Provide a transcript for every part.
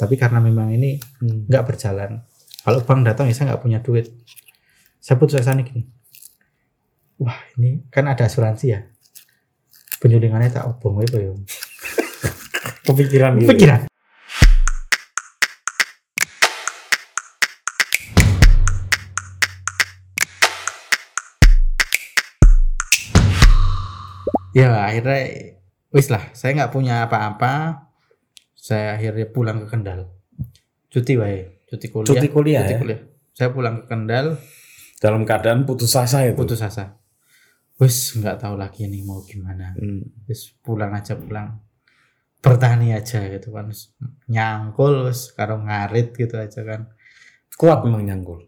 Tapi karena memang ini Hmm. nggak berjalan. Kalau bank datang ya saya nggak punya duit. Saya putus asa nih gini. Wah ini kan ada asuransi ya. Penyulingannya tak obong apa ya. Kepikiran gitu. Pikiran. Ya akhirnya wis lah. Saya nggak punya apa-apa. Saya akhirnya pulang ke Kendal. Cuti wae, cuti kuliah. Cuti kuliah Cuti ya? kuliah. Saya pulang ke Kendal, Dalam keadaan putus asa itu. putus asa. Wis nggak tahu lagi nih mau gimana. Hmm. Wis pulang aja pulang. Bertani aja gitu kan. Nyangkul wis karo ngarit gitu aja kan. Kuat memang nyangkul.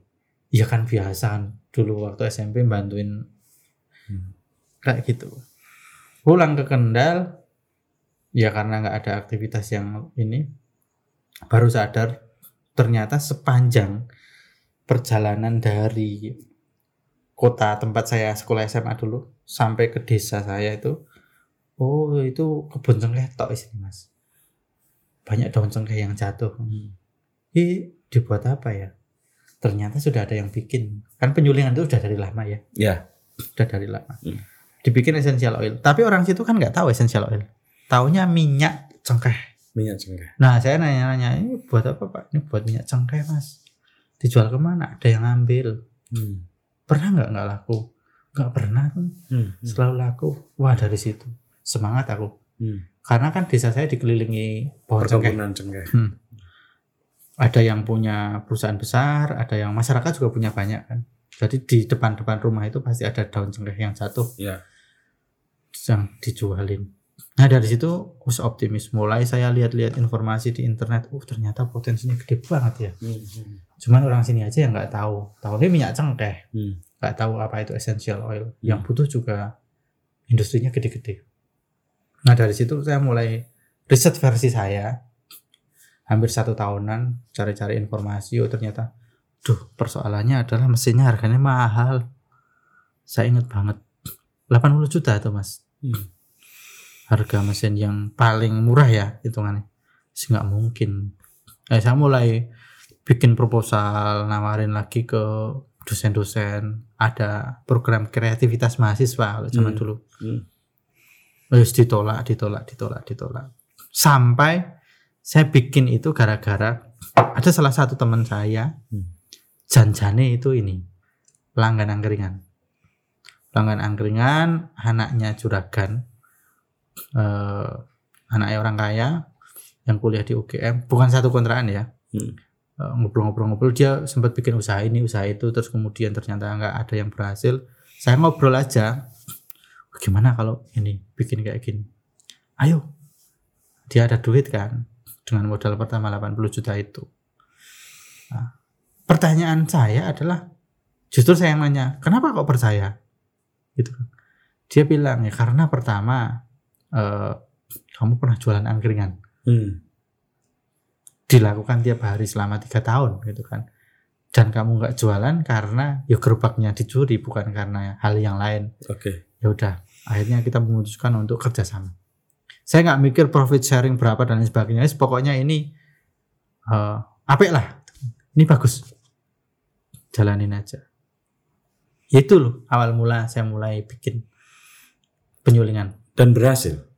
Iya kan biasa kan dulu waktu SMP bantuin Hmm. kayak gitu. Pulang ke Kendal ya karena nggak ada aktivitas yang ini baru sadar ternyata sepanjang perjalanan dari kota tempat saya sekolah SMA dulu sampai ke desa saya itu oh itu kebun cengkeh tok sini mas. Banyak daun cengkeh yang jatuh. Ih, dibuat apa ya? Ternyata sudah ada yang bikin. Kan penyulingan itu sudah dari lama ya? Ya. sudah dari lama. Hmm. dibikin essential oil. Tapi orang situ kan nggak tahu essential oil taunya minyak cengkeh. Minyak cengkeh. nah saya nanya-nanya ini buat apa pak? Ini buat minyak cengkeh mas. Dijual ke mana? Ada yang ngambil. Hmm. pernah nggak? Nggak laku. Nggak pernah Hmm. selalu laku. Wah dari situ. Semangat aku. Hmm. karena kan desa saya dikelilingi pohon cengkeh. Cengkeh. ada yang punya perusahaan besar ada yang masyarakat juga punya banyak kan. Jadi di depan-depan rumah itu pasti ada daun cengkeh yang jatuh. Ya. yang dijualin. Nah dari situ us optimis. Mulai saya lihat-lihat informasi di internet, uh ternyata potensinya gede banget ya. Hmm. Cuman orang sini aja yang nggak tahu. Tahunya minyak cengkeh, Hmm. nggak tahu apa itu essential oil. Yang butuh juga industrinya gede-gede. Nah dari situ saya mulai riset versi saya. Hampir satu tahunan cari-cari informasi. Oh ternyata, duh persoalannya adalah mesinnya harganya mahal. Saya ingat banget, 80 juta tuh mas Hmm. Harga mesin yang paling murah ya hitungannya. Sih nggak mungkin. Eh, saya mulai bikin proposal nawarin lagi ke dosen-dosen. Ada program kreativitas mahasiswa kalau zaman Hmm. dulu. Hmm. terus ditolak ditolak ditolak ditolak. Sampai saya bikin itu gara-gara ada salah satu teman saya Hmm. janjane itu ini pelanggan angkringan. Pelanggan angkringan anaknya juragan eh, anaknya orang kaya yang kuliah di UGM bukan satu kontrakan ya. Hmm. Eh, ngobrol-ngobrol-ngobrol dia sempat bikin usaha ini usaha itu terus kemudian ternyata nggak ada yang berhasil. Saya ngobrol aja gimana kalau ini bikin kayak gini? Ayo. Dia ada duit kan dengan modal pertama 80 juta itu. Nah, pertanyaan saya adalah justru saya yang nanya kenapa kok percaya? Gitu. Kan dia bilang ya karena pertama eh, kamu pernah jualan angkringan? Hmm. dilakukan tiap hari selama tiga tahun gitu kan. Dan kamu nggak jualan karena ya gerobaknya dicuri bukan karena hal yang lain. Oke. ya udah akhirnya kita memutuskan untuk kerjasama. Saya nggak mikir profit sharing berapa dan lain sebagainya. Pokoknya ini eh apik lah. Ini bagus. Jalanin aja. Itu loh awal mula saya mulai bikin penyulingan Dan berhasil.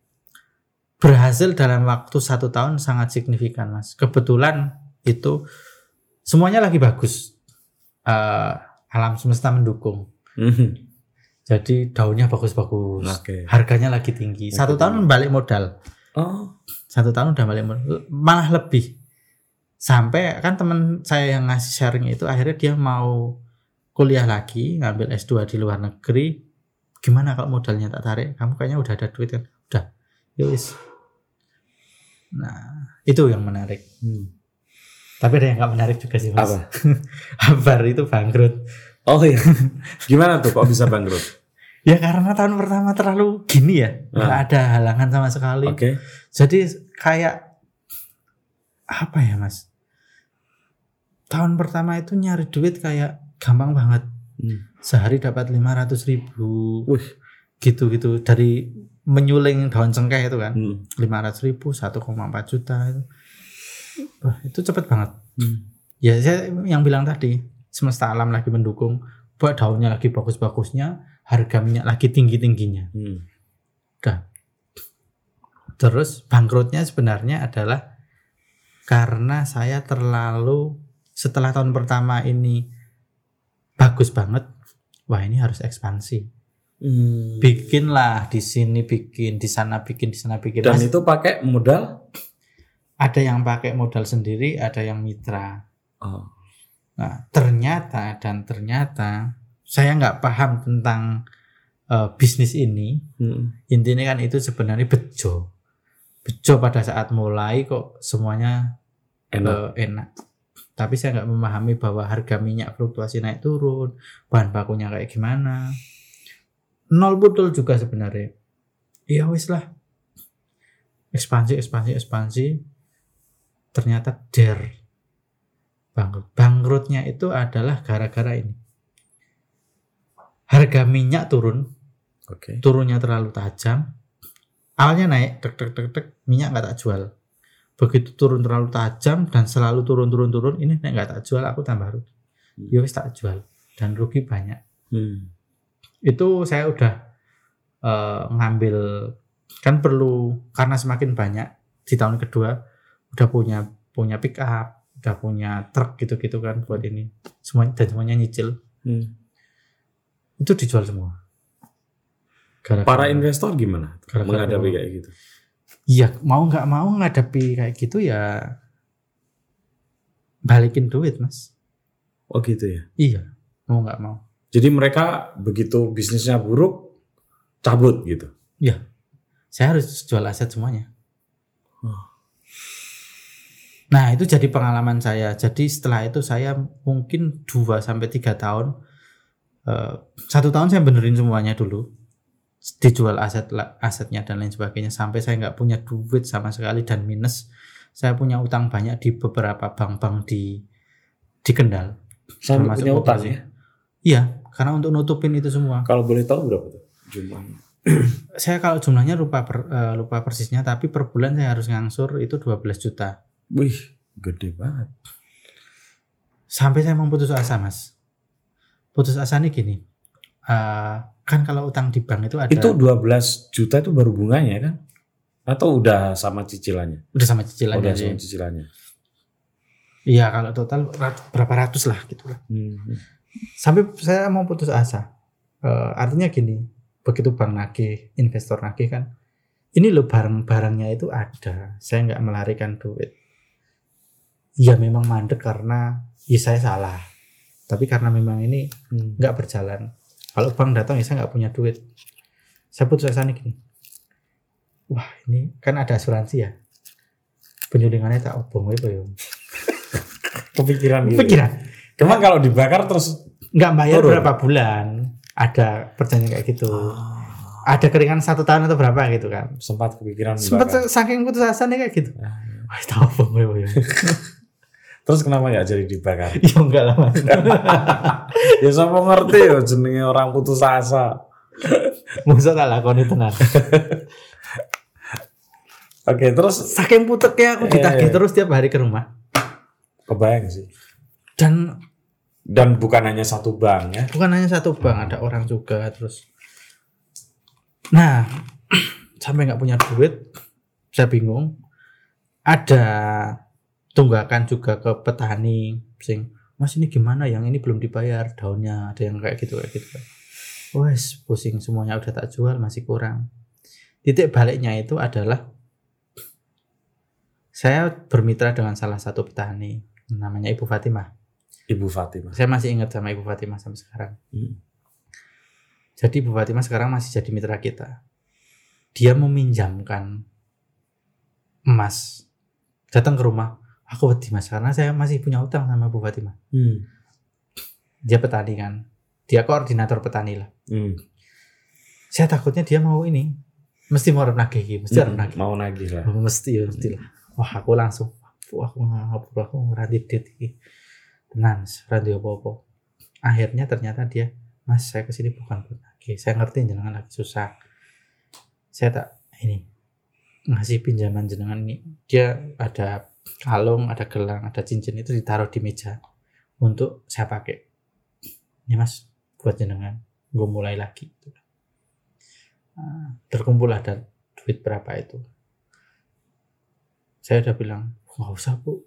berhasil dalam waktu satu tahun sangat signifikan mas. Kebetulan itu semuanya lagi bagus. Eh, alam semesta mendukung. Hmm. jadi daunnya bagus-bagus. Oke. harganya lagi tinggi. Lagi satu tahun balik modal. Oh. satu tahun udah balik modal. Malah lebih. Sampai kan teman saya yang ngasih sharing itu akhirnya dia mau kuliah lagi ngambil S2 di luar negeri gimana kalau modalnya tak tarik kamu kayaknya udah ada duit kan udah wis nah itu yang menarik Hmm. tapi ada yang nggak menarik juga sih mas Apa? Habar itu bangkrut Oh iya. Gimana tuh kok bisa bangkrut? ya karena tahun pertama terlalu gini ya nggak Ah. ada halangan sama sekali Oke. Jadi kayak apa ya mas? Tahun pertama itu nyari duit kayak gampang banget. Hmm. Sehari dapat 500 ribu. Wih. Gitu-gitu dari menyuling daun cengkeh itu kan. Hmm. 500 ribu, 1,4 juta itu. Wah, itu cepet banget. Hmm. Ya saya yang bilang tadi, semesta alam lagi mendukung, buat daunnya lagi bagus-bagusnya, harga minyak lagi tinggi-tingginya. Hmm. Terus bangkrutnya sebenarnya adalah karena saya terlalu setelah tahun pertama ini bagus banget, wah ini harus ekspansi. Hmm. Bikinlah di sini bikin, di sana bikin, di sana bikin. Dan Mas, itu pakai modal? ada yang pakai modal sendiri, ada yang mitra. Oh. Nah, ternyata dan ternyata saya nggak paham tentang eh, bisnis ini. Hmm. Intinya kan itu sebenarnya bejo. Bejo pada saat mulai kok semuanya Enak. eh, enak. Tapi saya nggak memahami bahwa harga minyak fluktuasi naik turun, bahan bakunya kayak gimana. Nol betul juga sebenarnya. Ya wis lah. Ekspansi, ekspansi, ekspansi. Ternyata der. Bangkrut. Bangkrutnya itu adalah gara-gara ini. Harga minyak turun, Oke. turunnya terlalu tajam. Awalnya naik, tek tek tek tek, minyak nggak tak jual. Begitu turun terlalu tajam dan selalu turun turun turun, ini naik nggak tak jual, aku tambah rugi. Hmm. Ya wis tak jual dan rugi banyak. Hmm. Itu saya udah eh, ngambil kan perlu karena semakin banyak di tahun kedua udah punya punya pick up, udah punya truk gitu-gitu kan buat ini. Semuanya dan semuanya nyicil. Hmm. Itu dijual semua. Gara-gara- Para investor gimana Gara-gara menghadapi apa? kayak gitu? Iya, mau nggak mau ngadepi kayak gitu ya balikin duit, Mas. Oh gitu ya. Iya, mau nggak mau. Jadi mereka begitu bisnisnya buruk cabut gitu. Saya harus jual aset semuanya. Oh. Nah, itu jadi pengalaman saya. Jadi setelah itu saya mungkin 2 sampai 3 tahun eh, satu tahun saya benerin semuanya dulu. Dijual aset asetnya dan lain sebagainya sampai saya nggak punya duit sama sekali dan minus. Saya punya utang banyak di beberapa bank-bank di di Kendal. Sampai Termasuk punya utang ya. Iya, karena untuk nutupin itu semua. Kalau boleh tahu berapa tuh jumlahnya? Saya kalau jumlahnya lupa per- eh, lupa persisnya tapi per bulan saya harus ngangsur itu 12 juta. Wih, gede banget. Sampai saya mau putus asa, Mas. Putus asa nih gini. eh, kan kalau utang di bank itu ada Itu 12 juta itu baru bunganya kan? Atau udah sama cicilannya? udah sama cicilannya udah sama cicilannya. Iya, kalau total rat- berapa ratus lah gitu lah. Hmm. Sampai saya mau putus asa. Eh, artinya gini, begitu bank nagih, investor nagih kan, ini loh barang-barangnya itu ada. Saya nggak melarikan duit. Ya memang mandek karena ya saya salah. Tapi karena memang ini Hmm. nggak berjalan. Kalau bank datang ya saya nggak punya duit. Saya putus asa nih gini. Wah ini kan ada asuransi ya. Penyulingannya tak obong apa ya. Kepikiran gitu. Pikiran. Cuma kalau dibakar terus Nggak bayar Turun. berapa bulan. Ada perjanjian kayak gitu. Ada keringan satu tahun atau berapa gitu kan. sempat kepikiran Sempat dibakar. saking putus asa nih kayak gitu. Ah, Wah tak obong ya. Terus kenapa nggak jadi dibakar? Ya enggak lah mas. ya sama ngerti ya jenenge orang putus asa. Masa tak lakoni tenan. Oke, terus Saking puteknya aku ditagih Eh. terus tiap hari ke rumah. kebayang sih. Dan Dan bukan hanya satu bank ya. bukan hanya satu bank ada orang juga terus nah sampai nggak punya duit saya bingung ada tunggakan juga ke petani sing mas ini gimana yang ini belum dibayar daunnya ada yang kayak gitu kayak gitu wes pusing semuanya udah tak jual masih kurang titik baliknya itu adalah saya bermitra dengan salah satu petani namanya Ibu Fatimah Ibu Fatimah. saya masih ingat sama Ibu Fatimah sampai sekarang. Hmm. Jadi Ibu Fatimah sekarang masih jadi mitra kita. Dia meminjamkan emas datang ke rumah. Aku wedi mas karena saya masih punya utang sama Bu Fatimah. Hmm. Dia petani kan. Dia koordinator petani lah. Hmm. Saya takutnya dia mau ini. Mesti mau nagih, mesti harus nagih. Mau nagih lah. Oh, mesti ya, mesti lah. Wah, aku langsung wah, aku ngapur aku ngeranti dit iki. Tenan, ranti apa-apa. Akhirnya ternyata dia, Mas, saya ke sini bukan buat nagih. Saya ngerti jenengan lagi susah. Saya tak ini ngasih pinjaman jenengan ini. Dia ada kalung, ada gelang, ada cincin itu ditaruh di meja untuk saya pakai. Ini mas buat jenengan, gue mulai lagi. Nah, terkumpul ada duit berapa itu. Saya udah bilang nggak usah bu,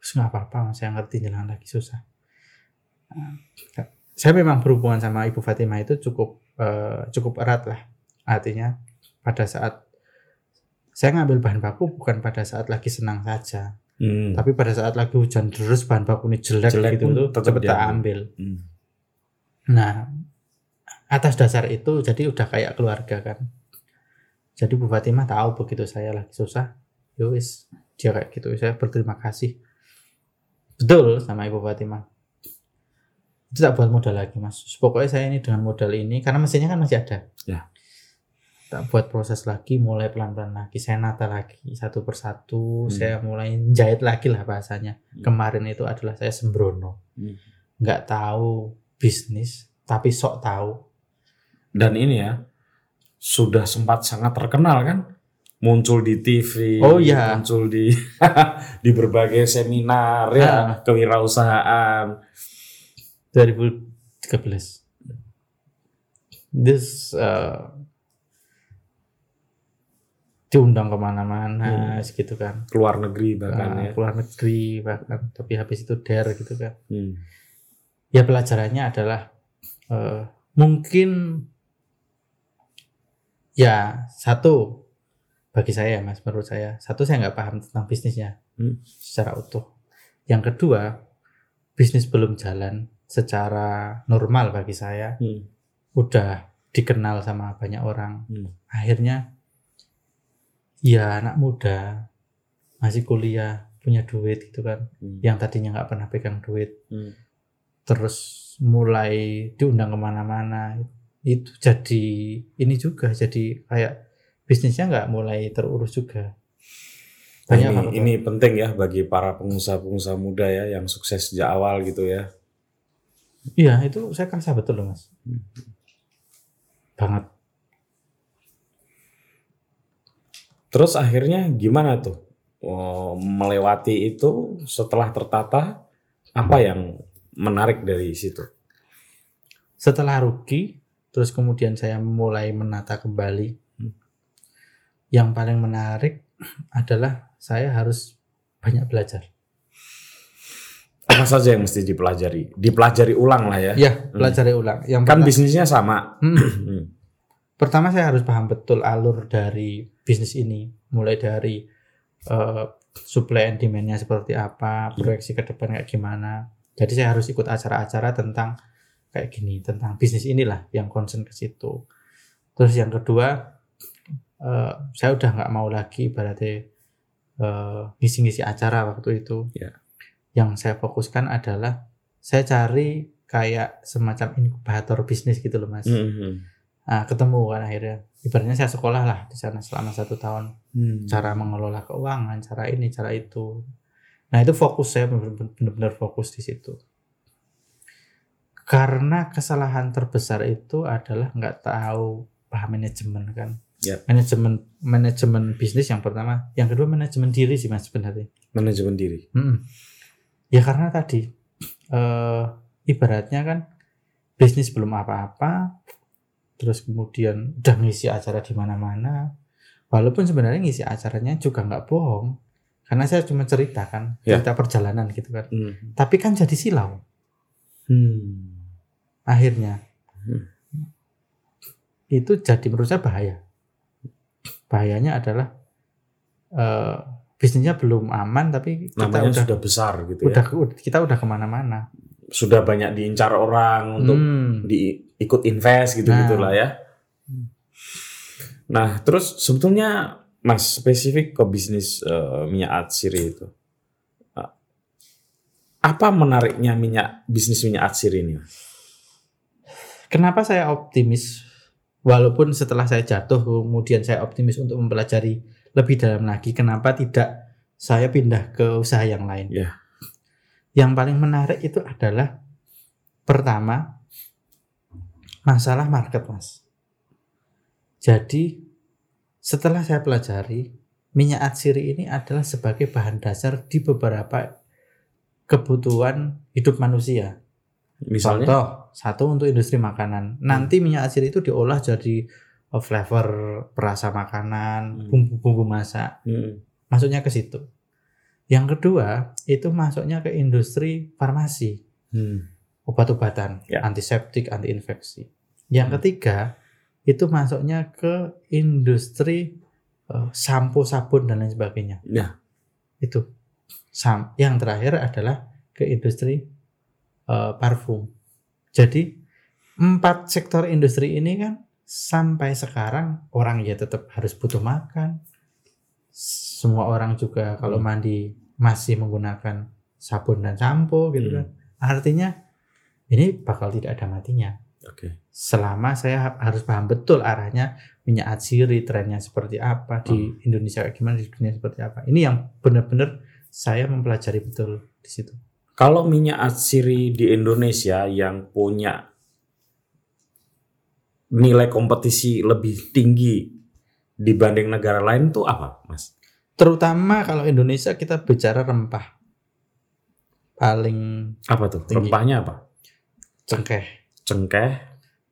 nggak apa-apa, saya ngerti jenengan lagi susah. Nah, saya memang berhubungan sama Ibu Fatimah itu cukup uh, cukup erat lah. Artinya pada saat saya ngambil bahan baku bukan pada saat lagi senang saja, Hmm. tapi pada saat lagi hujan terus bahan baku ini jelek, Jelek gitu tuh tetap cepet tak ambil. Hmm. Nah atas dasar itu jadi udah kayak keluarga kan. Jadi Bu Fatimah tahu begitu saya lagi susah, yowis dia kayak gitu saya berterima kasih. Betul sama Ibu Fatimah. Itu tak buat modal lagi mas. Pokoknya saya ini dengan modal ini karena mesinnya kan masih ada. Ya. Tak buat proses lagi, mulai pelan-pelan lagi. Saya nata lagi satu persatu. Hmm. Saya mulai jahit lagi lah bahasanya. Hmm. Kemarin itu adalah saya sembrono. Hmm. Nggak tahu bisnis, tapi sok tahu. Dan ini ya sudah sempat sangat terkenal kan, muncul di TV, Oh, iya. muncul di di berbagai seminar ya Ah. kewirausahaan. 2013. This uh, diundang ke mana-mana, gitu kan. keluar negeri bahkan Nah, ya. keluar negeri bahkan tapi habis itu dare gitu kan Hmm. ya pelajarannya adalah eh, mungkin ya satu bagi saya mas menurut saya satu saya nggak paham tentang bisnisnya Hmm. secara utuh yang kedua bisnis belum jalan secara normal bagi saya Hmm. udah dikenal sama banyak orang Hmm. akhirnya ya anak muda masih kuliah punya duit gitu kan Hmm. yang tadinya nggak pernah pegang duit Hmm. terus mulai diundang ke mana-mana itu jadi ini juga jadi kayak bisnisnya nggak mulai terurus juga Nah, banyak ini, ini penting ya bagi para pengusaha-pengusaha muda ya yang sukses sejak awal gitu ya. iya itu saya kerasa betul loh mas Hmm. banget Terus akhirnya gimana tuh Oh, melewati itu setelah tertata apa yang menarik dari situ? setelah rugi terus kemudian saya mulai menata kembali Hmm. yang paling menarik adalah saya harus banyak belajar Apa saja yang mesti dipelajari? Dipelajari ulang lah ya. ya pelajari ulang yang Kan pertama- bisnisnya sama. Hmm. Hmm. pertama saya harus paham betul alur dari bisnis ini mulai dari eh, supply and demand-nya seperti apa proyeksi ke depan kayak gimana jadi saya harus ikut acara-acara tentang kayak gini tentang bisnis inilah yang concern ke situ terus yang kedua eh, saya udah nggak mau lagi berarti ngisi-ngisi acara waktu itu Ya. yang saya fokuskan adalah saya cari kayak semacam inkubator bisnis gitu loh mas Hmm. Nah, ketemu kan akhirnya. Ibaratnya saya sekolah lah di sana selama satu tahun. Hmm. Cara mengelola keuangan, cara ini, cara itu. Nah, itu fokus saya benar- benar-benar fokus di situ. Karena kesalahan terbesar itu adalah nggak tahu paham manajemen kan. Ya. Manajemen manajemen bisnis yang pertama, yang kedua manajemen diri sih mas sebenarnya. Manajemen diri. Mm-mm. Ya karena tadi eh ibaratnya kan bisnis belum apa-apa, terus kemudian udah ngisi acara di mana-mana. Walaupun sebenarnya ngisi acaranya juga nggak bohong, karena saya cuma cerita kan, Ya. cerita perjalanan gitu kan. Hmm. Tapi kan jadi silau Hmm. akhirnya. Hmm. Itu jadi menurut saya bahaya. Bahayanya adalah eh bisnisnya belum aman, tapi kita Namanya udah sudah besar gitu udah ya. kita udah ke mana-mana. Sudah banyak diincar orang untuk Hmm. di ikut invest gitu Nah. gitulah ya. Nah, terus sebetulnya Mas spesifik ke bisnis eh, minyak atsiri itu. Eh, Apa menariknya minyak bisnis minyak atsiri ini? Kenapa saya optimis? Walaupun setelah saya jatuh, kemudian saya optimis untuk mempelajari lebih dalam lagi. Kenapa tidak saya pindah ke usaha yang lain? Ya. Yang paling menarik itu adalah pertama masalah market, mas. Jadi setelah saya pelajari minyak atsiri ini adalah sebagai bahan dasar di beberapa kebutuhan hidup manusia. Misalnya? Contoh, satu untuk industri makanan. Nanti minyak atsiri itu diolah jadi flavor perasa makanan, Hmm. bumbu-bumbu masak. Hmm. Masuknya ke situ. Yang kedua, itu masuknya ke industri farmasi, Hmm. obat-obatan, Ya. antiseptik, antiinfeksi. Yang Hmm. ketiga, itu masuknya ke industri uh, sampo, sabun dan lain sebagainya. Ya. Itu. Sam. Yang terakhir adalah ke industri uh, parfum. Jadi empat sektor industri ini kan sampai sekarang orang ya tetap harus butuh makan. Semua orang juga kalau Hmm. mandi masih menggunakan sabun dan sampo gitu Hmm. kan. Artinya ini bakal tidak ada matinya. Oke. Selama saya ha- harus paham betul arahnya minyak atsiri trennya seperti apa di Indonesia kayak gimana di dunia seperti apa. Ini yang benar-benar saya mempelajari betul di situ. Kalau minyak atsiri di Indonesia yang punya nilai kompetisi lebih tinggi dibanding negara lain tuh apa, Mas? Terutama kalau Indonesia kita bicara rempah. Paling Apa tuh? Tinggi. Rempahnya apa? cengkeh. Cengkeh,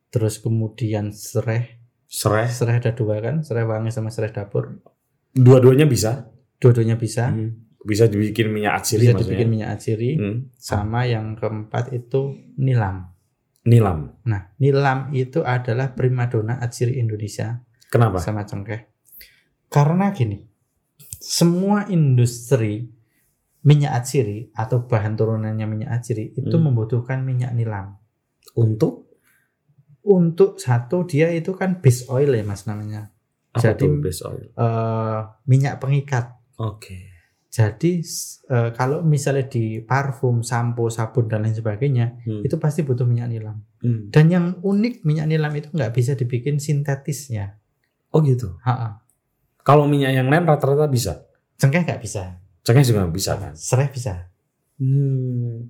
Terus kemudian serai. serai, Serai ada dua kan, serai wangi sama serai dapur. dua-duanya bisa. Dua-duanya bisa. Hmm. Bisa dibikin minyak atsiri Bisa maksudnya. dibikin minyak atsiri. Hmm. Sama yang keempat itu nilam. Nilam. Nah, nilam itu adalah primadona atsiri Indonesia. Kenapa? sama cengkeh. Karena gini, semua industri minyak atsiri atau bahan turunannya minyak atsiri itu Hmm. membutuhkan minyak nilam. Untuk Untuk satu dia itu kan base oil ya mas namanya, apa Jadi- base oil? Eh, minyak pengikat. Oke. Jadi s- eh, kalau misalnya di parfum, sampo, sabun dan lain sebagainya Hmm. itu pasti butuh minyak nilam. Hmm. Dan yang unik minyak nilam itu nggak bisa dibikin sintetisnya. Oh gitu. Ha-ha. Kalau minyak yang lain rata-rata bisa. Cengkeh nggak bisa, Cengkeh juga bisa kan? serai bisa. Hmm.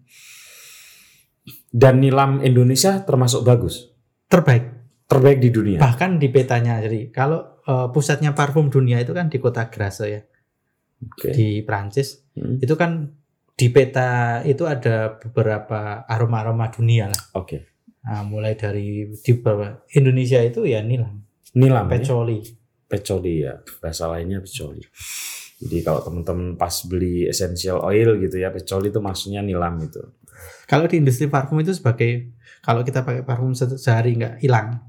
Dan nilam Indonesia termasuk bagus, Terbaik. terbaik di dunia. bahkan di petanya jadi kalau eh, pusatnya parfum dunia itu kan di kota Grasse ya Oke. di Prancis Hmm. itu kan di peta itu ada beberapa aroma aroma dunia lah Oke. Nah, mulai dari di bawah Indonesia itu ya nilam Nilam. ya? pecoli Pecoli ya, bahasa lainnya pecoli. Jadi kalau teman-teman pas beli essential oil gitu ya, pecoli itu maksudnya nilam itu. Kalau di industri parfum itu sebagai kalau kita pakai parfum se- sehari nggak hilang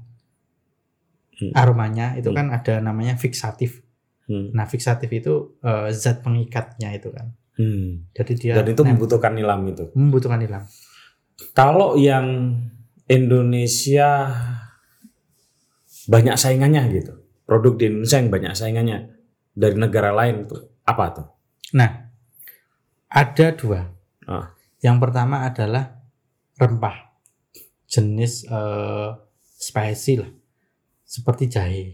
Hmm. aromanya itu Hmm. kan ada namanya fixatif Hmm. nah fixatif itu eh, zat pengikatnya itu kan Hmm. jadi dia Dan itu membutuhkan nilam itu. membutuhkan hilang Kalau yang Indonesia banyak saingannya gitu, produk di Indonesia yang banyak saingannya dari negara lain tuh apa tuh? Nah, ada dua. Ah. Yang pertama adalah rempah jenis eh, spicy lah, seperti jahe,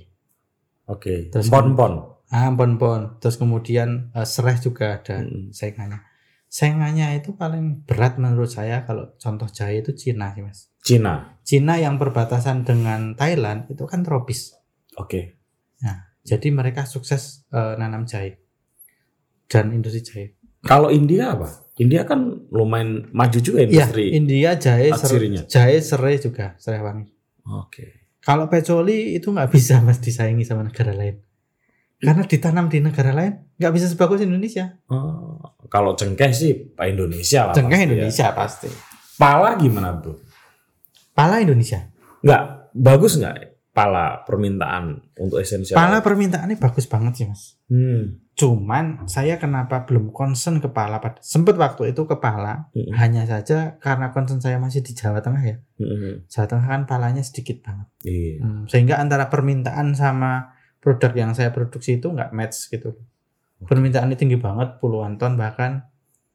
Oke. Terus pon-pon. ah pon-pon. Terus kemudian eh, serai juga ada Hmm. saingannya. Saingannya itu paling berat menurut saya kalau contoh jahe itu Cina sih mas. Cina. Cina yang berbatasan dengan Thailand itu kan tropis. Oke. Jadi mereka sukses eh, nanam jahe dan industri jahe. Kalau India apa? India kan lumayan maju juga Iya, industri. India jahe serai, jahe serai juga, serai wangi. Oke. Kalau pecoli itu nggak bisa mas disaingi sama negara lain. Karena ditanam di negara lain nggak bisa sebagus Indonesia. Oh, kalau cengkeh sih Pak Indonesia lah. Cengkeh pasti ya. Indonesia pasti. Pala gimana bro? Pala Indonesia. Nggak bagus nggak pala permintaan untuk esensial? Pala permintaannya bagus banget sih mas. Hmm. Cuman saya kenapa belum concern ke pala? Pada sempet waktu itu ke pala, Mm-mm. hanya saja karena concern saya masih di Jawa Tengah ya. Mm-mm. Jawa Tengah kan palanya sedikit banget. Iya. Hmm, sehingga antara permintaan sama produk yang saya produksi itu nggak match gitu. Permintaannya tinggi banget, puluhan ton bahkan.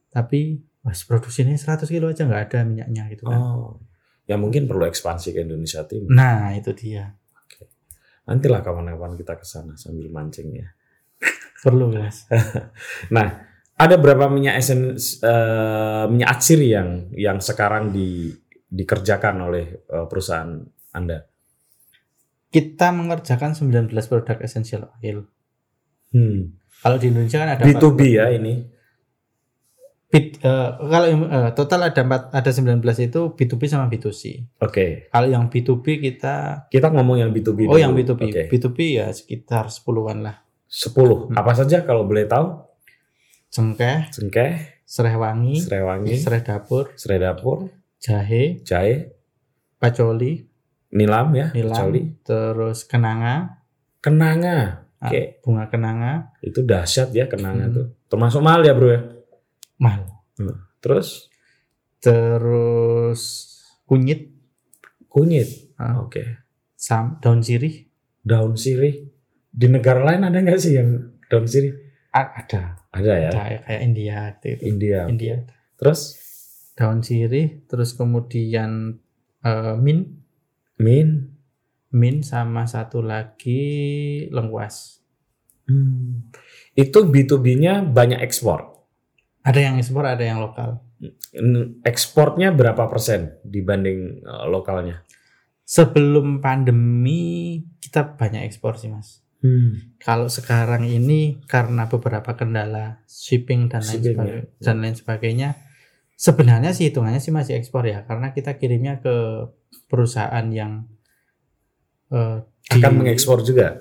Tapi mas produksinya 100 kilo aja nggak ada minyaknya gitu kan. Oh, ya mungkin perlu ekspansi ke Indonesia Timur. Nah itu dia. Nantilah kawan-kawan kita ke sana sambil mancing ya. Perlu mas. Nah, ada berapa minyak esen eh, minyak atsiri yang yang sekarang di dikerjakan oleh eh, perusahaan Anda? Kita mengerjakan 19 produk essential oil. Hmm. Kalau di Indonesia kan ada B2B ya ini. Bit- eh, kalau eh, total ada empat ada 19 itu B2B sama B2C. Oke. Kalau yang B2B kita Kita ngomong yang B2B. Oh dulu. yang B2B. Oke. B2B ya sekitar 10-an lah. 10. Apa saja kalau boleh tahu? Cengkeh, Cengkeh, serai wangi, serai wangi, serai dapur, serai dapur, jahe, jahe, pacoli, nilam ya, nilam, kecuali terus kenanga, kenanga. ah, Oke. bunga kenanga, Itu dahsyat ya kenanga Hmm. tuh. Termasuk mahal ya, Bro ya. mahal. Terus Terus kunyit, kunyit. ah, Oke. sam, daun sirih, Daun sirih. Di negara lain ada nggak sih yang daun sirih? Ah, ada, Ada ya. kayak kayak India gitu. India. India. Terus Daun sirih, terus kemudian eh, mint, min. mint sama satu lagi lengkuas. Hmm. Itu B2B-nya banyak ekspor. Ada yang ekspor, ada yang lokal. Ekspornya berapa persen dibanding eh, lokalnya? Sebelum pandemi kita banyak ekspor sih mas. Hmm. Kalau sekarang ini karena beberapa kendala shipping dan lain Shipping, sebagainya, ya. dan lain sebagainya, sebenarnya sih hitungannya sih masih ekspor ya, karena kita kirimnya ke perusahaan yang eh, di- Akan mengekspor juga.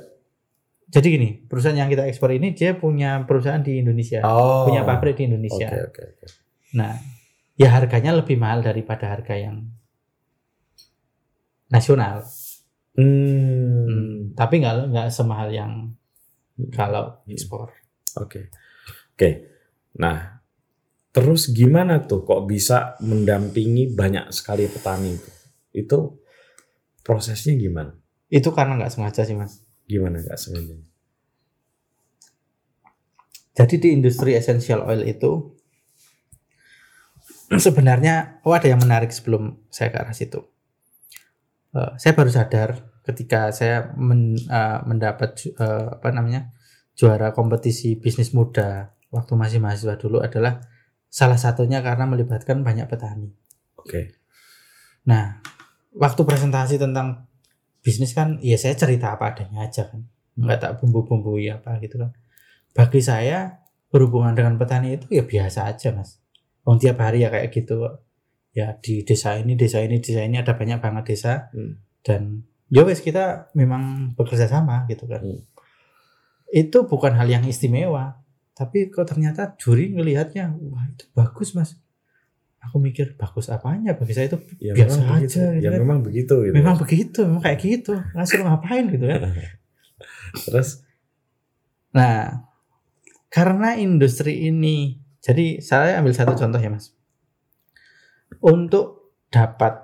Jadi gini, perusahaan yang kita ekspor ini dia punya perusahaan di Indonesia, Oh. punya pabrik di Indonesia. Oke oke oke. Nah, ya harganya lebih mahal daripada harga yang nasional. Hmm. Hmm, tapi nggak nggak semahal yang kalau ekspor. Oke. Oke. Nah, terus gimana tuh kok bisa mendampingi banyak sekali petani itu? Itu prosesnya gimana? Itu karena nggak sengaja sih mas. Gimana nggak sengaja? Jadi di industri essential oil itu sebenarnya oh ada yang menarik sebelum saya ke arah situ. Eh, saya baru sadar ketika saya men- eh, mendapat eh, apa namanya juara kompetisi bisnis muda waktu masih mahasiswa dulu adalah salah satunya karena melibatkan banyak petani. Oke. Nah, waktu presentasi tentang bisnis kan, ya saya cerita apa adanya aja kan, nggak tak bumbu-bumbui apa gitu kan. Bagi saya berhubungan dengan petani itu ya biasa aja mas. Wong tiap hari ya kayak gitu. Ya di desa ini, desa ini, desa ini ada banyak banget desa Hmm. dan ya wes kita memang bekerja sama gitu kan. Hmm. Itu bukan hal yang istimewa, tapi kok ternyata juri ngelihatnya, wah itu bagus mas. Aku mikir bagus apanya bagi saya itu Ya Biasa memang begitu. aja, gitu Ya kan. memang begitu gitu. memang begitu memang kayak gitu ngasih ngapain gitu kan Terus nah karena industri ini jadi saya ambil satu contoh ya mas untuk dapat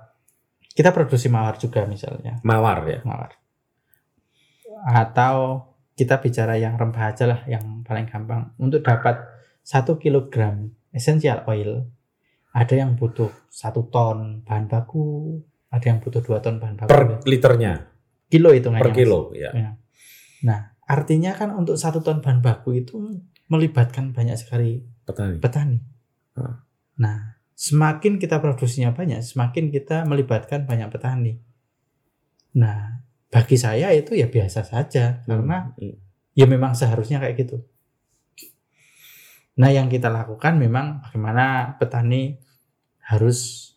kita produksi mawar juga misalnya mawar ya. mawar atau kita bicara yang rempah aja lah yang paling gampang untuk dapat satu kilogram essential oil ada yang butuh satu ton bahan baku ada yang butuh dua ton bahan baku Per liternya, kilo itu per kilo ya. Nah, artinya kan untuk satu ton bahan baku itu melibatkan banyak sekali Petani. petani. Ah. Nah, semakin kita produksinya banyak, semakin kita melibatkan banyak petani. Nah, bagi saya itu ya biasa saja karena Hmm. ya memang seharusnya kayak gitu. Nah, yang kita lakukan memang bagaimana petani harus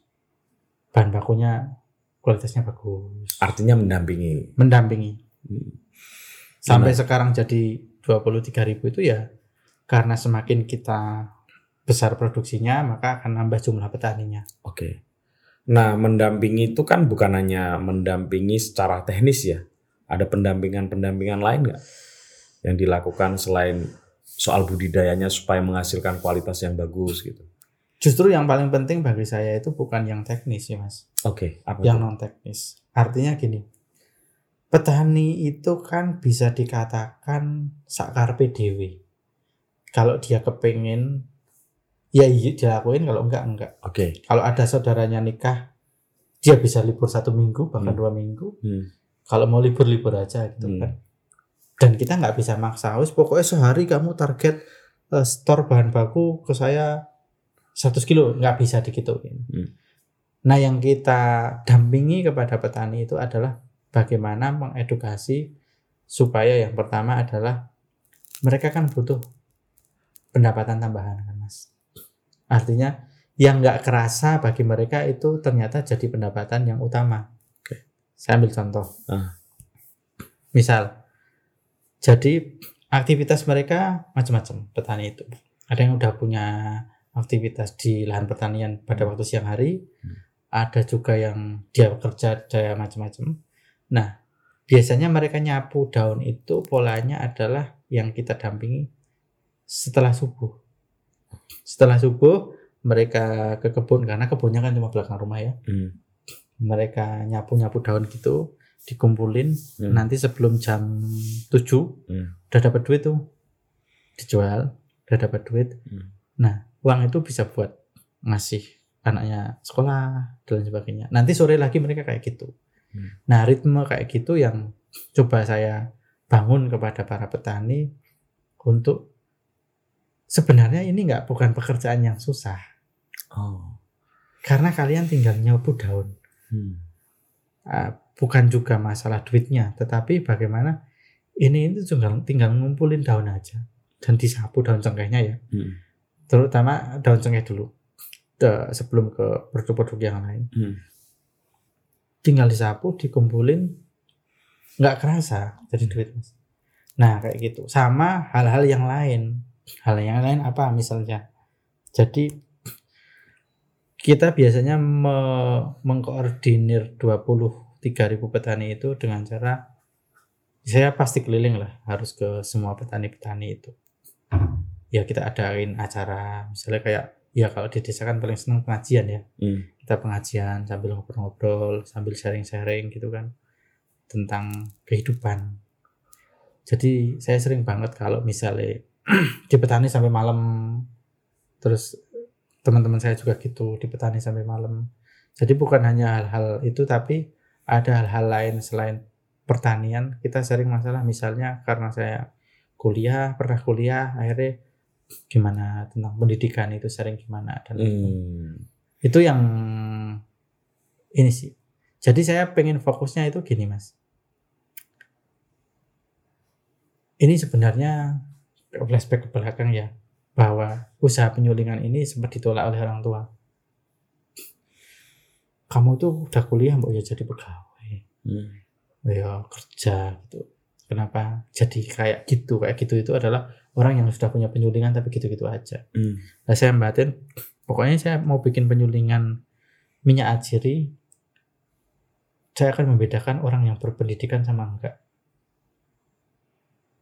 bahan bakunya kualitasnya bagus, artinya mendampingi. mendampingi. Hmm. sampai sekarang jadi 23.000 itu ya karena semakin kita besar produksinya maka akan nambah jumlah petaninya. Oke. Nah, mendampingi itu kan bukan hanya mendampingi secara teknis ya. Ada pendampingan-pendampingan lain nggak yang dilakukan selain soal budidayanya supaya menghasilkan kualitas yang bagus gitu. Justru yang paling penting bagi saya itu bukan yang teknis ya mas, Oke, apa yang non teknis. Artinya gini, petani itu kan bisa dikatakan sakarpe dewi. Kalau dia kepingin, ya iya dilakuin. Kalau enggak enggak. Oke. Kalau ada saudaranya nikah, dia bisa libur satu minggu bahkan Hmm. dua minggu. Hmm. kalau mau libur-libur aja gitu Hmm. kan dan kita nggak bisa maksa wis pokoknya sehari kamu target eh, store bahan baku ke saya 100 kilo nggak bisa digituin Hmm. nah yang kita dampingi kepada petani itu adalah bagaimana mengedukasi supaya yang pertama adalah mereka kan butuh pendapatan tambahan kan artinya yang nggak kerasa bagi mereka itu ternyata jadi pendapatan yang utama Oke. saya ambil contoh Ah. misal jadi aktivitas mereka macam-macam petani itu ada yang udah punya aktivitas di lahan pertanian pada waktu siang hari Hmm. ada juga yang dia kerja daya macam-macam nah biasanya mereka nyapu daun itu polanya adalah yang kita dampingi setelah subuh setelah subuh mereka ke kebun karena kebunnya kan cuma belakang rumah ya Hmm. mereka nyapu-nyapu daun gitu dikumpulin Hmm. nanti sebelum jam 7 Hmm. udah dapat duit tuh dijual udah dapat duit Hmm. nah uang itu bisa buat ngasih anaknya sekolah dan sebagainya nanti sore lagi mereka kayak gitu Hmm. nah ritme kayak gitu yang coba saya bangun kepada para petani untuk sebenarnya ini nggak bukan pekerjaan yang susah Oh. karena kalian tinggal nyapu daun Hmm. Ah, bukan juga masalah duitnya, tetapi bagaimana ini itu juga tinggal ngumpulin daun aja dan disapu daun cengkehnya ya, Hmm. terutama daun cengkeh dulu De- sebelum ke produk-produk yang lain. Hmm. Tinggal disapu, dikumpulin, nggak kerasa jadi duit mas. Nah kayak gitu, sama hal-hal yang lain, hal yang lain apa misalnya? Jadi kita biasanya me- mengkoordinir 23.000 petani itu dengan cara saya pasti keliling lah harus ke semua petani-petani itu ya kita adain acara misalnya kayak ya kalau di desa kan paling seneng pengajian ya Hmm. kita pengajian sambil ngobrol-ngobrol sambil sharing-sharing gitu kan tentang kehidupan jadi saya sering banget kalau misalnya di petani sampai malam. Terus teman-teman saya juga gitu di petani sampai malam. Jadi bukan hanya hal-hal itu tapi ada hal-hal lain selain pertanian. Kita sering masalah misalnya karena saya kuliah pernah kuliah akhirnya gimana tentang pendidikan itu sering gimana dan Hmm. itu yang ini sih. Jadi saya pengen fokusnya itu gini mas. Ini sebenarnya flashback ke belakang ya bahwa usaha penyulingan ini sempat ditolak oleh orang tua kamu tuh udah kuliah mbak ya jadi pegawai Hmm. ya kerja gitu kenapa jadi kayak gitu kayak gitu itu adalah orang yang sudah punya penyulingan tapi gitu-gitu aja Hmm. Nah, saya batin, pokoknya saya mau bikin penyulingan minyak ajiri. Saya akan membedakan orang yang berpendidikan sama enggak.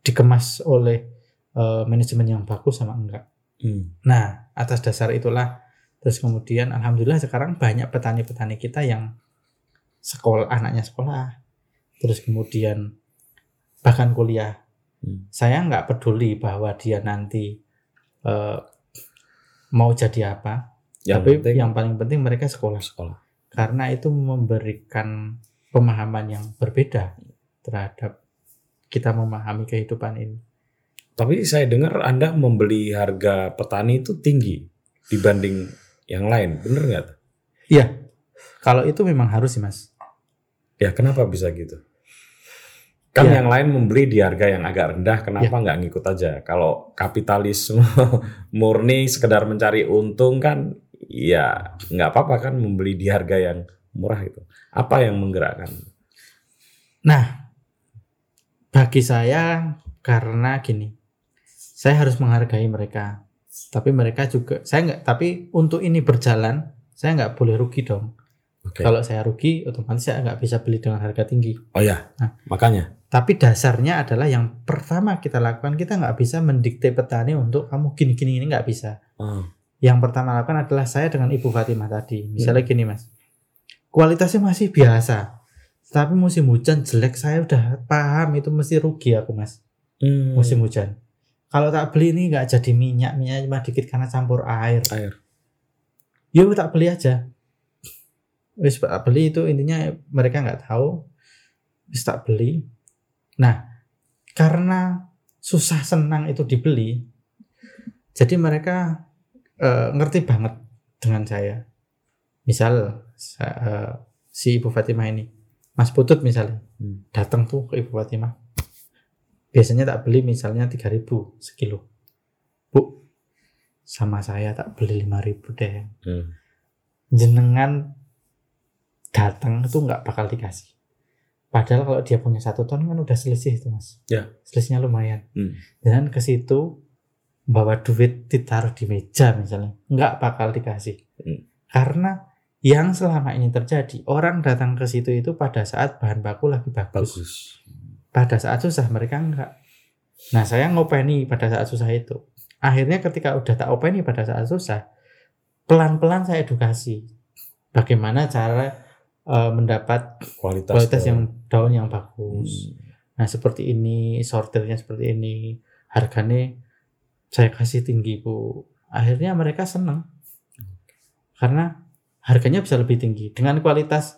Dikemas oleh eh, manajemen yang bagus sama enggak. Hmm. Nah, atas dasar itulah terus kemudian alhamdulillah sekarang banyak petani-petani kita yang sekolah anaknya sekolah. Terus kemudian bahkan kuliah. Hmm. Saya nggak peduli bahwa dia nanti eh, mau jadi apa, Yang tapi penting yang paling penting mereka sekolah sekolah. karena itu memberikan pemahaman yang berbeda terhadap kita memahami kehidupan ini. Tapi saya dengar Anda membeli harga petani itu tinggi dibanding yang lain, bener nggak? Iya, kalau itu memang harus sih mas. Ya kenapa bisa gitu? Kan Ya. yang lain membeli di harga yang agak rendah, kenapa nggak ngikut aja? Kalau kapitalisme murni sekedar mencari untung kan, ya nggak apa-apa kan membeli di harga yang murah itu. Apa yang menggerakkan? Nah, bagi saya karena gini, saya harus menghargai mereka. Tapi mereka juga, saya nggak. Tapi untuk ini berjalan, saya nggak boleh rugi dong. Oke. Kalau saya rugi, otomatis saya nggak bisa beli dengan harga tinggi. Oh ya, Nah. makanya. Tapi dasarnya adalah yang pertama kita lakukan, kita nggak bisa mendikte petani untuk kamu gini-gini ini nggak bisa. Oh, Yang pertama lakukan adalah saya dengan Ibu Fatimah tadi. Misalnya gini mas, kualitasnya masih biasa, tapi musim hujan jelek saya udah paham itu mesti rugi aku mas. hmm, Musim hujan. Kalau tak beli ini nggak jadi minyak, minyak cuma dikit karena campur air. air. Yuk tak beli aja. Wis tak beli itu intinya mereka nggak tahu. Wis tak beli. Nah, karena susah senang itu dibeli, jadi mereka eh, ngerti banget dengan saya. Misal sa- eh, si Ibu Fatimah ini, Mas Putut misalnya, Hmm. datang tuh ke Ibu Fatimah, biasanya tak beli misalnya 3000 sekilo bu sama saya tak beli 5000 deh Hmm. jenengan datang itu nggak bakal dikasih padahal kalau dia punya satu ton kan udah selisih itu mas Ya. selisihnya lumayan Hmm. dan ke situ bawa duit ditaruh di meja misalnya nggak bakal dikasih Hmm. karena yang selama ini terjadi orang datang ke situ itu pada saat bahan baku lagi bagus Bagus. Pada saat susah mereka enggak. Nah saya ngopeni pada saat susah itu. Akhirnya ketika udah tak openi pada saat susah, pelan-pelan saya edukasi bagaimana cara eh, mendapat Kualitas, kualitas daun. yang daun yang Hmm. bagus. Nah seperti ini, sortirnya seperti ini, harganya saya kasih tinggi bu. Akhirnya mereka seneng karena harganya bisa lebih tinggi dengan kualitas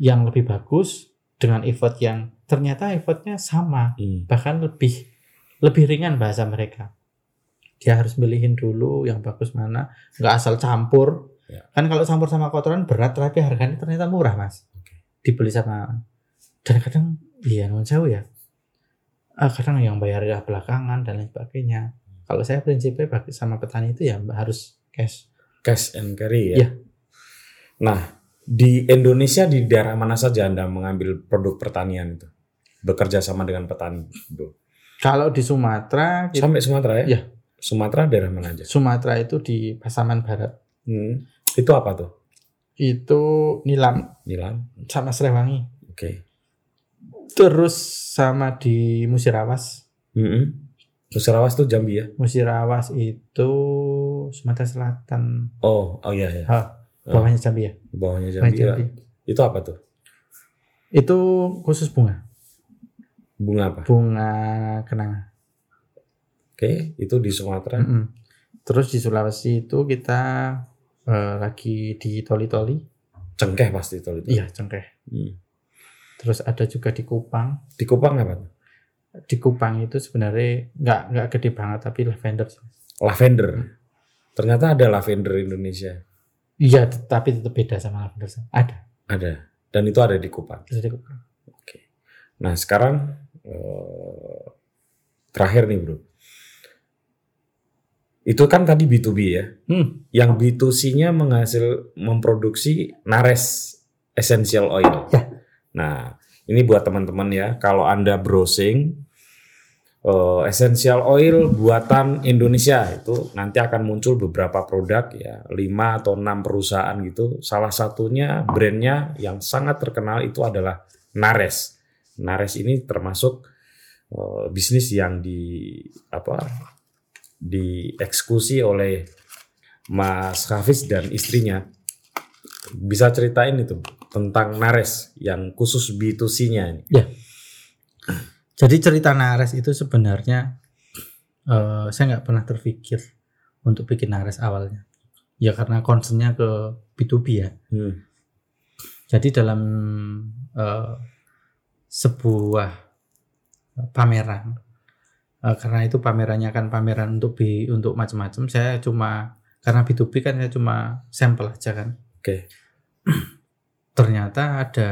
yang lebih bagus dengan effort yang ternyata effortnya sama Hmm. bahkan lebih lebih ringan bahasa mereka dia harus milihin dulu yang bagus mana nggak asal campur Ya. kan kalau campur sama kotoran berat tapi harganya ternyata murah mas Oke. dibeli sama dan kadang iya non jauh ya Ah, kadang yang bayar ya belakangan dan lain sebagainya kalau saya prinsipnya bagi sama petani itu ya harus cash Cash and carry ya. Iya. Nah, di Indonesia di daerah mana saja Anda mengambil produk pertanian itu? Bekerja sama dengan petani, Bu. kalau di Sumatera kita- Sampai Sumatera ya? Iya. Sumatera daerah mana aja? Sumatera itu di Pasaman Barat Hmm. Itu apa tuh? itu nilam Nilam. sama Srewangi Oke. terus sama di Musirawas Mm Musirawas tuh Jambi ya? Musirawas itu Sumatera Selatan Oh, oh iya ya. Bawahnya Jambi ya Bawahnya Bawah Jambi. ya. Jambi. Itu apa tuh? itu khusus bunga Bunga apa? bunga kenanga Oke, itu di Sumatera. Mm-mm. terus di Sulawesi itu kita eh, lagi di Toli-Toli Cengkeh pasti itu. iya cengkeh Hmm. terus ada juga di Kupang Di Kupang apa tuh? di Kupang itu sebenarnya nggak nggak gede banget tapi lavender. Lavender. Ternyata ada lavender Indonesia. Iya tapi tetap beda sama lavender ada Ada. Dan itu ada di Kupang. Terus di Kupang. Nah sekarang eh, terakhir nih bro. Itu kan tadi B2B ya. Hmm. Yang B2C-nya menghasil memproduksi Nares essential oil. Ya. Nah ini buat teman-teman ya. Kalau anda browsing eh, essential oil buatan Indonesia itu nanti akan muncul beberapa produk ya, 5 atau 6 perusahaan gitu. Salah satunya brandnya yang sangat terkenal itu adalah Nares. Nares ini termasuk eh, bisnis yang di apa dieksekusi oleh Mas Hafiz dan istrinya. Bisa ceritain itu tentang Nares yang khusus B2C-nya ini. Jadi cerita Nares itu sebenarnya eh, saya nggak pernah terpikir untuk bikin Nares awalnya. Ya karena concernnya ke B2B ya. Hmm. Jadi dalam eh, sebuah pameran, eh, karena itu pamerannya kan pameran untuk B untuk macam-macam. Saya cuma karena B2B kan saya cuma sampel aja kan. Oke. Ternyata ada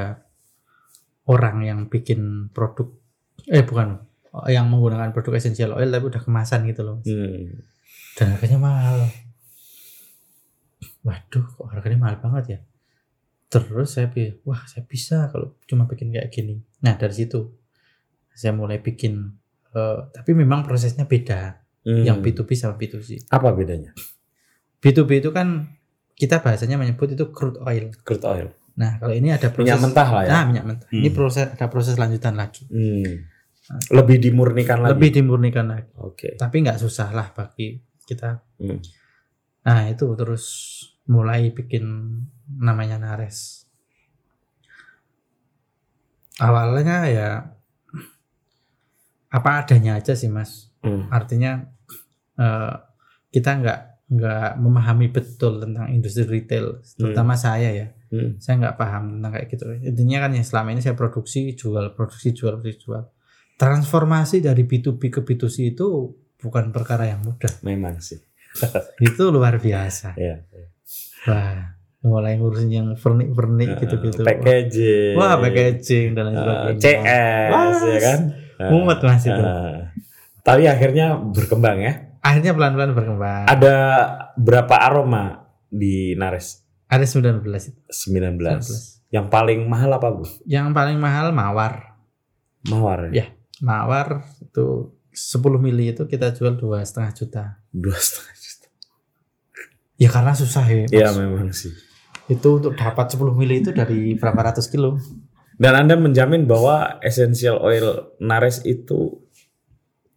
orang yang bikin produk, eh bukan, yang menggunakan produk essential oil tapi udah kemasan gitu loh. Hmm. Dan harganya mahal. Waduh, kok harganya mahal banget ya? Terus saya pikir, wah saya bisa kalau cuma bikin kayak gini. Nah dari situ saya mulai bikin, eh, tapi memang prosesnya beda. Hmm. Yang B2B sama B2C. apa bedanya? B2B itu kan kita bahasanya menyebut itu crude oil. Crude oil. Nah kalau ini ada proses Minyak mentah lah ya. Nah minyak mentah. Ini Hmm. proses ada proses lanjutan lagi. Hmm. Lebih dimurnikan lagi. Lebih dimurnikan lagi. Oke. Tapi nggak susah lah bagi kita. Hmm. Nah itu terus mulai bikin namanya Nares. Awalnya ya apa adanya aja sih mas. Hmm. Artinya eh, kita nggak nggak memahami betul tentang industri retail, terutama saya ya. Hmm. Saya nggak paham tentang kayak gitu. Intinya kan ya selama ini saya produksi, jual, produksi, jual, produksi, jual. Transformasi dari B2B ke B2C itu bukan perkara yang mudah. Memang sih. Itu luar biasa. Ya. Wah, mulai ngurusin yang vernik-vernik gitu-gitu. Packaging. Wah, packaging dan lain sebagainya. CS Wah, ya kan. mumet mas itu Eh, tapi akhirnya berkembang ya. akhirnya pelan-pelan berkembang Ada berapa aroma di Nares? ada 19 itu 19. 19. Yang paling mahal apa, Bro? yang paling mahal mawar Mawar ya? Ya. Mawar itu 10 mili itu kita jual dua setengah juta Dua setengah juta. ya karena susah ya. Iya memang sih. itu untuk dapat 10 mili itu dari berapa ratus kilo Dan Anda menjamin bahwa essential oil Nares itu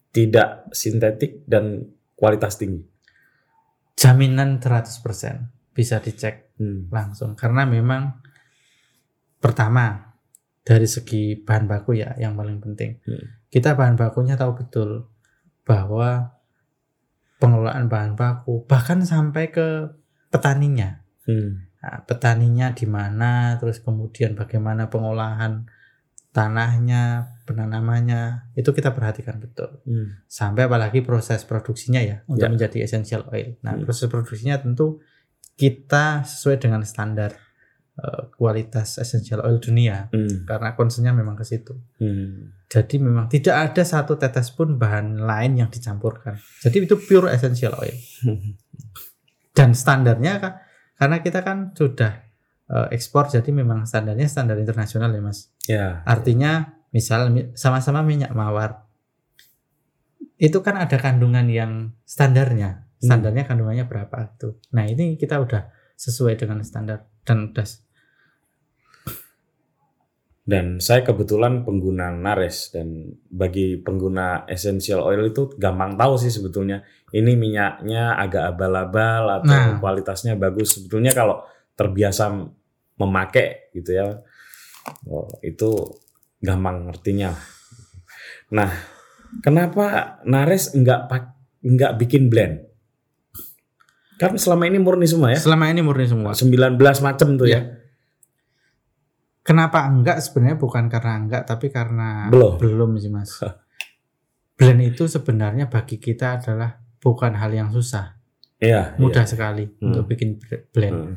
tidak sintetik dan kualitas tinggi. jaminan 100% bisa dicek Hmm. langsung karena memang pertama dari segi bahan baku ya yang paling penting Hmm. kita bahan bakunya tahu betul bahwa pengelolaan bahan baku bahkan sampai ke petaninya Hmm. Nah, petaninya di mana terus kemudian bagaimana pengolahan tanahnya penanamannya itu kita perhatikan betul Hmm. sampai apalagi proses produksinya ya untuk Ya. menjadi essential oil. Nah, Hmm. proses produksinya tentu kita sesuai dengan standar eh, kualitas essential oil dunia Hmm. karena concernnya memang ke situ. Hmm. Jadi memang tidak ada satu tetes pun bahan lain yang dicampurkan. Jadi itu pure essential oil dan standarnya kan karena kita kan sudah eh, ekspor jadi memang standarnya standar internasional ya Mas. Ya. Artinya misal mi- sama-sama minyak mawar itu kan ada kandungan yang standarnya. Standarnya kandungannya berapa itu. Nah, ini kita udah sesuai dengan standar dan udah Dan saya kebetulan pengguna Nares dan bagi pengguna essential oil itu gampang tahu sih sebetulnya ini minyaknya agak abal-abal atau Nah. kualitasnya bagus. Sebetulnya kalau terbiasa memakai gitu ya, oh, itu gampang ngertinya. Nah, kenapa Nares enggak pak enggak bikin blend? Kan selama ini murni semua ya, selama ini murni semua. 19 macam tuh ya. Kenapa enggak sebenarnya bukan karena enggak tapi karena Belum. belum sih Mas. Blend itu sebenarnya bagi kita adalah bukan hal yang susah, Iya. mudah sekali Hmm. untuk bikin iya. blend. Hmm.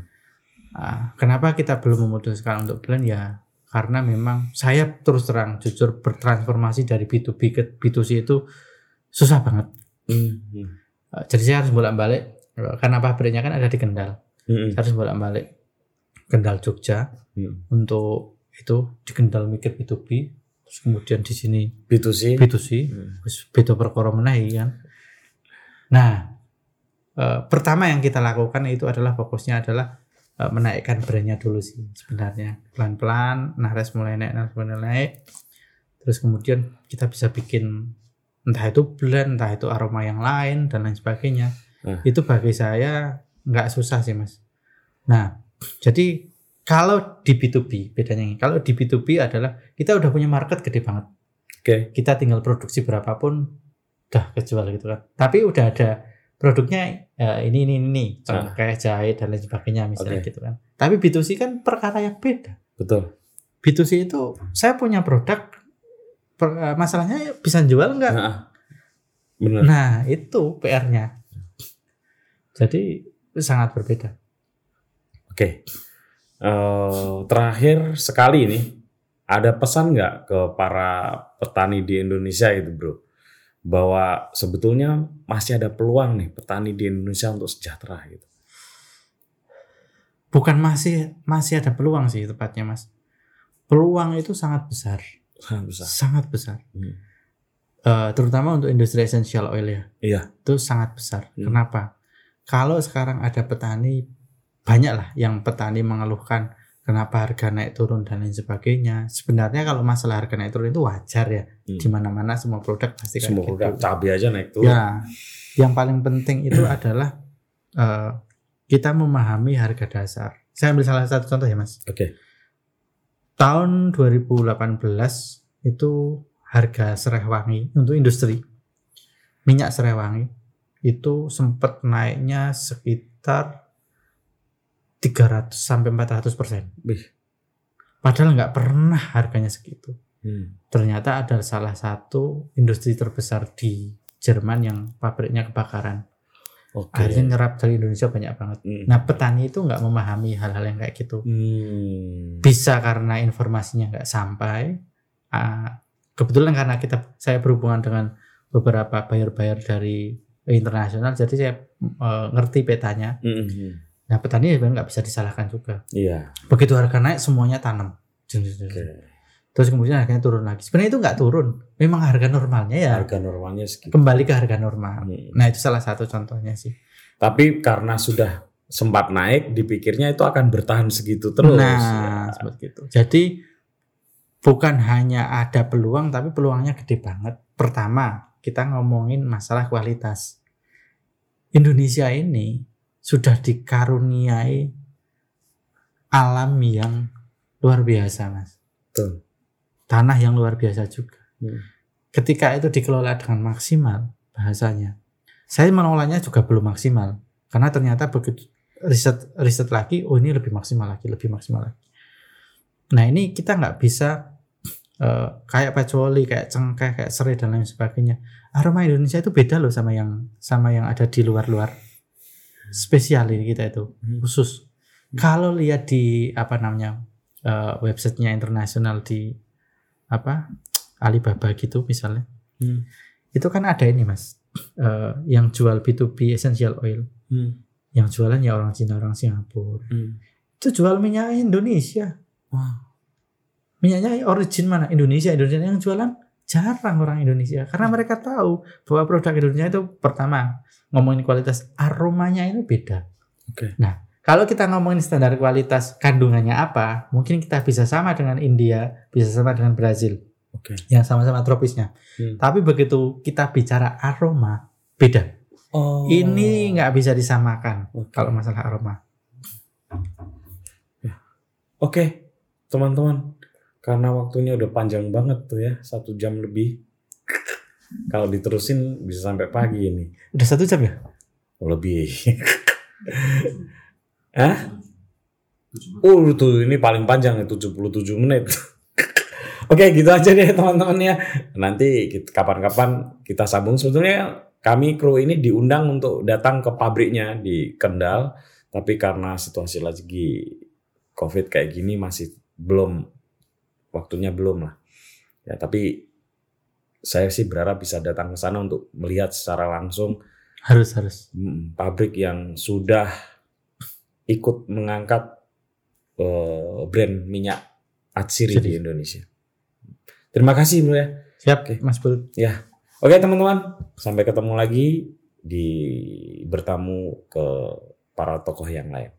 Ah, kenapa kita belum memutuskan untuk blend ya? Karena memang saya terus terang jujur bertransformasi dari B2B ke B2C itu susah banget. Hmm. Hmm. Ah, Jadi saya harus bolak-balik karena pabriknya kan ada di Kendal. Hmm. Saya harus bolak-balik Kendal Jogja Hmm. untuk itu di Kendal mikir B2B terus kemudian di sini B2C. B2C Hmm. terus beda perkara menahi kan. Nah, eh, pertama yang kita lakukan itu adalah fokusnya adalah eh, menaikkan brandnya dulu sih sebenarnya pelan-pelan Nares mulai naik Nares mulai naik terus kemudian kita bisa bikin entah itu blend entah itu aroma yang lain dan lain sebagainya Hmm. itu bagi saya nggak susah sih mas nah jadi kalau di B2B bedanya ini kalau di B2B adalah kita udah punya market gede banget Oke. kita tinggal produksi berapapun udah kejual gitu kan tapi udah ada produknya ya, ini ini ini Ah. kayak jahit dan lain sebagainya misalnya Oke. gitu kan tapi B2C kan perkara yang beda Betul. B2C itu saya punya produk per- eh, masalahnya bisa jual nggak Nah, bener. nah itu PR-nya jadi sangat berbeda Oke. Eh, terakhir sekali ini ada pesan nggak ke para petani di Indonesia itu, bro, bahwa sebetulnya masih ada peluang nih petani di Indonesia untuk sejahtera gitu. bukan masih masih ada peluang sih tepatnya mas peluang itu sangat besar Sangat besar. sangat besar Hmm. Eh, terutama untuk industri essential oil ya Iya. itu sangat besar. Hmm. Kenapa? Kalau sekarang ada petani banyak lah yang petani mengeluhkan kenapa harga naik turun dan lain sebagainya. Sebenarnya kalau masalah harga naik turun itu wajar ya. Hmm. Di mana-mana semua produk pasti kayak Semua gitu. produk cabai aja naik tuh. Ya, yang paling penting itu adalah eh, kita memahami harga dasar. Saya ambil salah satu contoh ya mas. Oke. Tahun 2018 itu harga serai wangi untuk industri minyak serai wangi itu sempat naiknya sekitar 300 sampai 400 persen. Padahal nggak pernah harganya segitu. Hmm. Ternyata ada salah satu industri terbesar di Jerman yang pabriknya kebakaran. Oke. Akhirnya nyerap dari Indonesia banyak banget. Hmm. Nah petani itu nggak memahami hal-hal yang kayak gitu. Hmm. Bisa karena informasinya nggak sampai, ah, kebetulan karena kita saya berhubungan dengan beberapa buyer-buyer dari internasional jadi saya eh, ngerti petanya Mhm. Nah petani sebenarnya nggak bisa disalahkan juga Iya. begitu harga naik semuanya tanam Oke. terus kemudian harganya turun lagi sebenarnya itu nggak turun memang harga normalnya ya Harga normalnya segitu. kembali ke harga normal Hmm. nah itu salah satu contohnya sih Tapi karena sudah sempat naik, dipikirnya itu akan bertahan segitu terus. nah Ya. seperti itu jadi bukan hanya ada peluang tapi peluangnya gede banget pertama kita ngomongin masalah kualitas Indonesia ini sudah dikaruniai alam yang luar biasa mas. Betul. tanah yang luar biasa juga. Hmm. ketika itu dikelola dengan maksimal bahasanya. Saya menolaknya juga belum maksimal karena ternyata begitu riset riset lagi oh ini lebih maksimal lagi lebih maksimal lagi. Nah ini kita nggak bisa eh, kayak pecoli kayak cengkeh kayak serai dan lain sebagainya. Aroma Indonesia itu beda loh sama yang sama yang ada di luar-luar spesial ini kita itu Hmm. khusus kalau lihat di apa namanya eh, websitenya internasional di apa Alibaba gitu misalnya Hmm. itu kan ada ini mas eh, yang jual B2B essential oil Hmm. yang jualan ya orang Cina orang Singapura Hmm. itu jual minyak Indonesia Wah. minyaknya origin mana Indonesia Indonesia yang jualan jarang orang Indonesia karena mereka tahu bahwa produk Indonesia itu pertama ngomongin kualitas aromanya itu beda Oke. nah kalau kita ngomongin standar kualitas kandungannya apa mungkin kita bisa sama dengan India bisa sama dengan Brazil Oke. yang sama-sama tropisnya Hmm. tapi begitu kita bicara aroma beda Oh. ini nggak bisa disamakan Oke. kalau masalah aroma Oke, teman-teman. Karena waktunya udah panjang banget tuh ya, satu jam lebih. Kalau diterusin bisa sampai pagi ini. udah satu jam ya Oh, lebih. Hah? Oh, tuh ini paling panjang 77 menit. Oke, gitu aja deh teman-teman ya. Nanti kita- kapan-kapan kita sambung. Sebetulnya kami kru ini diundang untuk datang ke pabriknya di Kendal, tapi karena situasi lagi COVID kayak gini masih belum waktunya belum lah. Ya, tapi saya sih berharap bisa datang ke sana untuk melihat secara langsung harus harus pabrik yang sudah ikut mengangkat eh, brand minyak Atsiri di. Indonesia. Terima kasih bro ya. siap Oke. Mas Bul Oke teman-teman, sampai ketemu lagi di bertamu ke para tokoh yang lain.